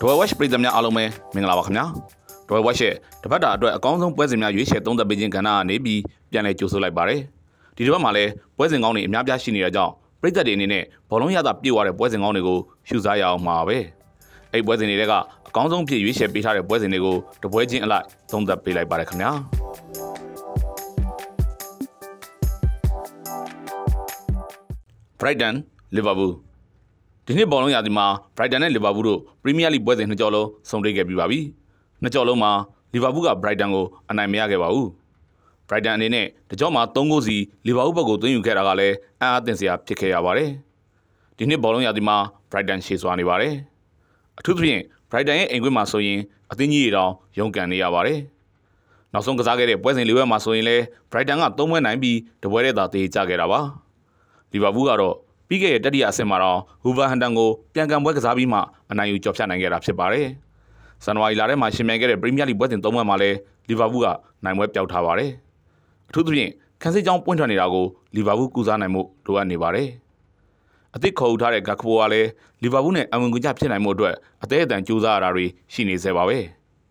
ဒဝဲဝက်ရှ်ပြည်သူများအားလုံးပဲမင်္ဂလာပါခင်ဗျာဒဝဲဝက်ရှ်ရဲ့တပတ်တာအတွက်အကောင်းဆုံးပွဲစဉ်များရွေးချယ်သုံးသပ်ပေးခြင်းကဏ္ဍကနေပြီးပြန်လည်ကြိုဆိုလိုက်ပါတယ်ဒီတစ်ပတ်မှာလည်းပွဲစဉ်ကောင်းတွေအများပြားရှိနေတဲ့ကြောင့်ပြည်သက်တွေအနေနဲ့ဘောလုံးရတာပြည့်သွားတဲ့ပွဲစဉ်ကောင်းတွေကိုရှုစားရအောင်မှာပဲအဲ့ပွဲစဉ်တွေကအကောင်းဆုံးဖြစ်ရွေးချယ်ပေးထားတဲ့ပွဲစဉ်တွေကိုတပွဲချင်းအလိုက်သုံးသပ်ပေးလိုက်ပါတယ်ခင်ဗျာ Brighton Liverpool ဒီနှစ်ဘောလုံးရာသီမှာ Brighton နဲ့ Liverpool တို့ Premier League ပွဲစဉ်နှစ်ကြော်လုံးဆုံတွေ့ခဲ့ပြီးပါပြီ။နှစ်ကြော်လုံးမှာ Liverpool က Brighton ကိုအနိုင်မရခဲ့ပါဘူး။ Brighton အနေနဲ့တကြောမှာ3ဂိုးစီ Liverpool ဘက်ကိုသွင်းယူခဲ့တာကလည်းအံ့အားသင့်စရာဖြစ်ခဲ့ရပါတယ်။ဒီနှစ်ဘောလုံးရာသီမှာ Brighton ရှေ့စွာနေပါတယ်။အထူးသဖြင့် Brighton ရဲ့အိမ်ကွင်းမှာဆိုရင်အသင်းကြီးတွေတောင်ရုန်းကန်နေရပါတယ်။နောက်ဆုံးကစားခဲ့တဲ့ပွဲစဉ်လေးပွဲမှာဆိုရင်လည်း Brighton က3ပွဲနိုင်ပြီးတပွဲတည်းသာတေးကြခဲ့တာပါ။ Liverpool ကတော့ ပြီးခဲ့တဲ့တတိယအဆင့်မှာတော့ဟူဗာဟန်တန်ကိုပြန်ကန်ပွဲကစားပြီးမှအနိုင်ယူကျော်ဖြတ်နိုင်ခဲ့တာဖြစ်ပါတယ်။ဇန်နဝါရီလထဲမှာရှင်မြန်ခဲ့တဲ့ပရီးမီးယားလိပွဲစဉ်၃ပွဲမှာလည်းလီဗာပူးကနိုင်ပွဲပျောက်ထားပါတယ်။အထူးသဖြင့်ခန်းစစ်ကြောင်းပွင့်ထွက်နေတာကိုလီဗာပူးကူစားနိုင်မှုလိုအပ်နေပါတယ်။အသစ်ခေါ်ယူထားတဲ့ဂက်ခဘိုကလည်းလီဗာပူးနဲ့အဝင်ကွန်ကြဖြစ်နိုင်မှုအတွက်အသေးအတန်ကြိုးစားရတာတွေရှိနေသေးပါပဲ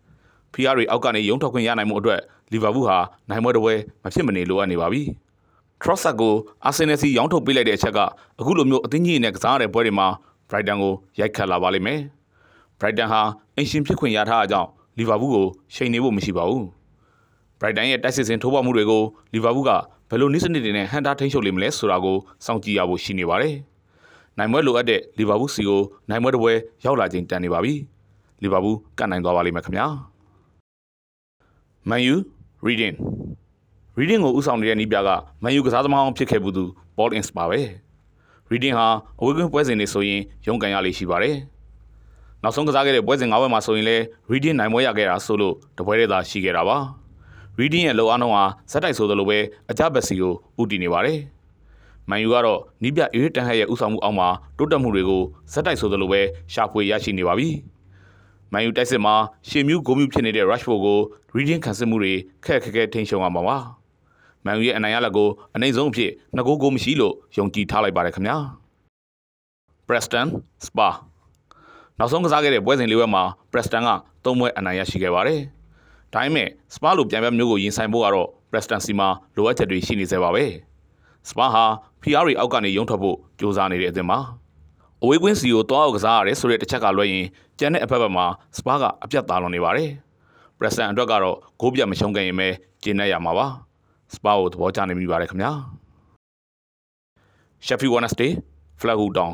။ဖီယာရီအောက်ကနေရုံထွက်ခွင့်ရနိုင်မှုအတွက်လီဗာပူးဟာနိုင်ပွဲတစ်ပွဲမဖြစ်မနေလိုအပ်နေပါပြီ။ Trossard ကိုအာဆင်နယ်စီရောင်းထုတ်ပေးလိုက်တဲ့အချက်ကအခုလိုမျိုးအသင်းကြီးနဲ့ကစားရတဲ့ပွဲတွေမှာ Brighton ကိုရိုက်ခတ်လာပါလိမ့်မယ်။ Brighton ဟာအင်ရှင်ဖြစ်ခွင့်ရထားတာကြောင့်လီဗာပူးကိုချိန်နေဖို့မရှိပါဘူး။ Brighton ရဲ့တိုက်စစ်စင်ထိုးပေါက်မှုတွေကိုလီဗာပူးကဘယ်လိုနည်းစနစ်တွေနဲ့ဟန်တာထိန်းချုပ်လိမ့်မလဲဆိုတာကိုစောင့်ကြည့်ရဖို့ရှိနေပါတယ်။နိုင်ပွဲလိုအပ်တဲ့လီဗာပူးစီကိုနိုင်ပွဲတစ်ပွဲရောက်လာခြင်းတန်နေပါပြီ။လီဗာပူးကနိုင်သွားပါလိမ့်မယ်ခင်ဗျာ။ Man U Reading reading ကိုဥဆောင်နေတဲ့နီးပြကမန်ယူကစားသမားအောင်ဖြစ်ခဲ့ဘူးသူ Paul Ince ပါပဲ reading ဟာအဝေးကွင်းပွဲစဉ်တွေဆိုရင်ရုန်းကန်ရလေးရှိပါတယ်နောက်ဆုံးကစားခဲ့တဲ့ပွဲစဉ်၅ပွဲမှာဆိုရင်လည်း reading နိုင်ပွဲရခဲ့တာဆိုလို့တပွဲတည်းသာရှိခဲ့တာပါ reading ရဲ့လောအားနှုန်းဟာဇက်တိုက်ဆိုသလိုပဲအကြပတ်စီကိုဥတည်နေပါတယ်မန်ယူကတော့နီးပြအေးတန်ဟက်ရဲ့ဥဆောင်မှုအောက်မှာတိုးတက်မှုတွေကိုဇက်တိုက်ဆိုသလိုပဲရှာဖွေရရှိနေပါပြီမန်ယူတိုက်စစ်မှာရှေမြူးဂိုးမြူးဖြစ်နေတဲ့ Rashford ကို reading ခံစစ်မှုတွေခက်ခက်ခဲထိန်ရှုံရမှာပါ မန်ယူရဲ့အနိုင်ရလက်ကိုအနိုင်ဆုံးအဖြစ်နှစ်ဂိုးကိုမရှိလို့ယုံကြည်ထားလိုက်ပါတယ်ခင်ဗျာ Preston Spa နောက်ဆုံးကစားခဲ့တဲ့ပွဲစဉ်လေးပွဲမှာ Preston က၃ပွဲအနိုင်ရရှိခဲ့ပါတယ်ဒါပေမဲ့ Spa လိုပြန်ပြမျိုးကိုရင်ဆိုင်ဖို့ကတော့ Preston စီမှာလိုအပ်ချက်တွေရှိနေသေးပါပဲ Spa ဟာ PR အောက်ကနေရုံထွက်ဖို့ကြိုးစားနေတဲ့အသင်းမှာအဝေးကွင်းစီကိုတွားအောင်ကစားရတယ်ဆိုတဲ့တစ်ချက်ကလွှဲရင်ကျန်တဲ့အဖက်ဘက်မှာ Spa ကအပြတ်သားလွန်နေပါတယ် Preston အတွက်ကတော့ဂိုးပြတ်မရှုံးခဲ့ရင်ပဲကျင်းနေရမှာပါ စပါကိုသဘောကျနေမိပါတယ်ခင်ဗျာ Sheffield Wednesday Flag Down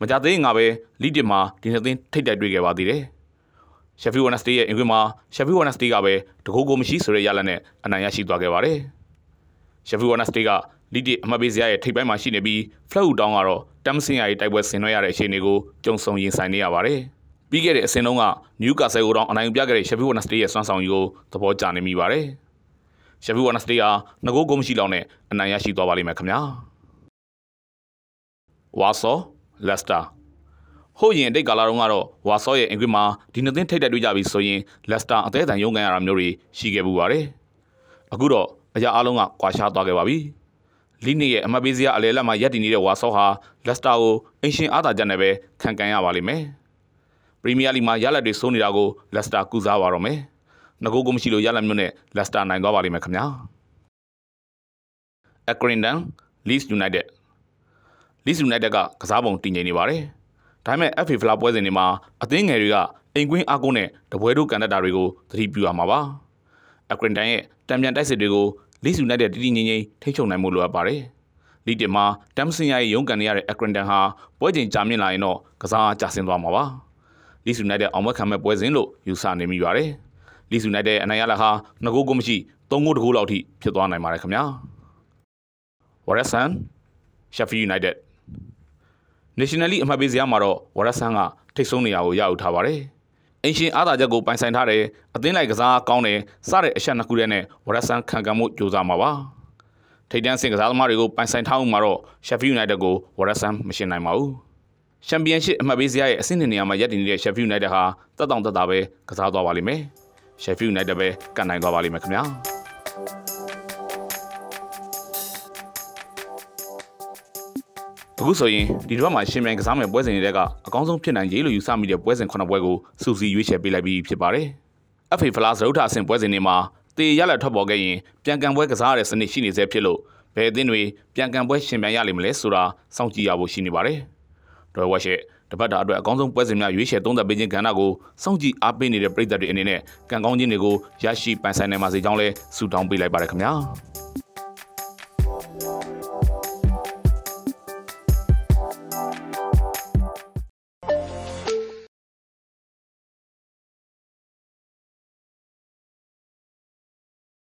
မကြသေးငါပဲလိတစ်မှာဒီနှစ်သင်းထိတ်တိုက်တွေ့ခဲ့ပါသေးတယ် Sheffield Wednesday ရဲ့အင်္ဂွေမှာ Sheffield Wednesday ကပဲတကူကိုမရှိဆိုတဲ့ရလဒ်နဲ့အနိုင်ရရှိသွားခဲ့ပါတယ် Sheffield Wednesday ကလိတစ်အမှတ်ပေးစရာရဲ့ထိပ်ပိုင်းမှာရှိနေပြီး Flag Down ကတော့တမ်စင်ယာရဲ့တိုက်ပွဲဆင်နွှဲရတဲ့အခြေအနေကိုကြုံဆုံရင်ဆိုင်နေရပါတယ်ပြီးခဲ့တဲ့အစင်းလုံးက Newcastle ကိုတော့အနိုင်ပြခဲ့တဲ့ Sheffield Wednesday ရဲ့စွမ်းဆောင်ရည်ကိုသဘောကျနေမိပါတယ်။ ရှက်ဖီဝါနစတေးဟာငကိုးကုန်မရှိလောက်နဲ့အနိုင်ရရှိသွားပါလိမ့်မယ်ခင်ဗျာဝါဆောလက်စတာဟိုရင်အတိတ်ကာလတုန်းကတော့ဝါဆောရဲ့အင်္ဂလိပ်မှာဒီနှစ်သင်းထိတ်တက်တွေ့ကြပြီဆိုရင်လက်စတာအသေးအံရုံးကန်ရတာမျိုးတွေရှိခဲ့ပူပါတယ်အခုတော့အရာအလုံးကကွာရှားသွားခဲ့ပါပြီလိနစ်ရဲ့အမတ်ပေးစရာအလဲလက်မှာရပ်တည်နေတဲ့ဝါဆောဟာလက်စတာကိုအင်ရှင်အားသာချက်နဲ့ပဲခံကန်ရပါလိမ့်မယ်ပရီးမီးယားလိမှာရလက်တွေစိုးနေတာကိုလက်စတာကုစားပါတော့မယ် ငကိုးကိုမရှိလို့ရလက်မျိုးနဲ့လက်စတာနိုင်သွားပါလိမ့်မယ်ခင်ဗျာ Accrington Leeds United Leeds United ကကစားပုံတည်ငြိမ်နေပါတယ်ဒါပေမဲ့ FA ဖလားပွဲစဉ်တွေမှာအသင်းငယ်တွေကအိမ်ကွင်းအားကိုးနဲ့တပွဲတို့ကန်တက်တာတွေကိုသတိပြုရမှာပါ Accrington ရဲ့တံပြန်တိုက်စစ်တွေကို Leeds United တည်တည်ငြိမ်ငြိမ်ထိချုံနိုင်မှုလိုအပ်ပါတယ်လီတင်မှာတမ်ဆင်ယာရဲ့ရုံးကန်နေရတဲ့ Accrington ဟာပွဲချိန်ကြာမြင့်လာရင်တော့ကစားကျဆင်းသွားမှာပါ။ Leeds United အောင်မခံမဲ့ပွဲစဉ်လို့ယူဆနေမိပါတယ်။ Leeds United အနိုင်ရလာဟာ2ဂိုးကိုမရှိ3ဂိုးတကူလောက်ထိဖြစ်သွားနိုင်ပါတယ်ခင်ဗျာ Warrison Sheffield United National League အမှတ်ပေးစရာမှာတော့ Warrison ကထိတ်ဆုံးနေရာကိုရယူထားပါတယ်အင်ရှင်အားသာချက်ကိုပိုင်ဆိုင်ထားတယ်အသင်းလိုက်ကစားကောင်းတယ်စတဲ့အချက်နှစ်ခုတည်းနဲ့ Warrison ခံကံမှုကြိုးစားမှာပါထိတ်တန်းစင်ကစားသမားတွေကိုပိုင်ဆိုင်ထားမှုမှာတော့ Sheffield United ကို Warrison မရှင်းနိုင်ပါဘူးချန်ပီယံရှစ်အမှတ်ပေးစရာရဲ့အဆင့်နှစ်နေရာမှာရပ်တည်နေတဲ့ Sheffield United ဟာတက်တောင့်တက်တာပဲကစားသွားပါလိမ့်မယ်။ Sheffield United ပဲကန်နိုင်သွားပါလိမ့်မယ်ခင်ဗျာအခုဆိုရင်ဒီတစ်ပတ်မှာရှင်မြိုင်ကစားမယ်ပွဲစဉ်တွေကအကောင်းဆုံးဖြစ်နိုင်ရေးလို့ယူဆမိတဲ့ပွဲစဉ်ခုနှစ်ပွဲကိုစူစီရွေးချယ်ပေးလိုက်ပြီးဖြစ်ပါတယ်။ FA Flash ရုပ်ထအဆင့်ပွဲစဉ်တွေမှာတေရလက်ထွက်ပေါ်ခဲ့ရင်ပြန်ကန်ပွဲကစားရတဲ့စနစ်ရှိနေသေးဖြစ်လို့ဘယ်အသင်းတွေပြန်ကန်ပွဲရှင်ပြန်ရလိမ့်မလဲဆိုတာစောင့်ကြည့်ရဖို့ရှိနေပါတယ်။ဒေါ်ဝက်ရှက် တပတ်တာအတွက်အကောင်းဆုံးပွဲစဉ်များရွေးချယ်သုံးသပ်ပေးခြင်းကဏ္ဍကိုစောင့်ကြည့်အားပေးနေတဲ့ပရိသတ်တွေအနေနဲ့ကံကောင်းခြင်းတွေကိုရရှိပိုင်ဆိုင်နိုင်ပါစေကြောင်းလဲဆုတောင်းပေးလိုက်ပါရခင်ဗျာ။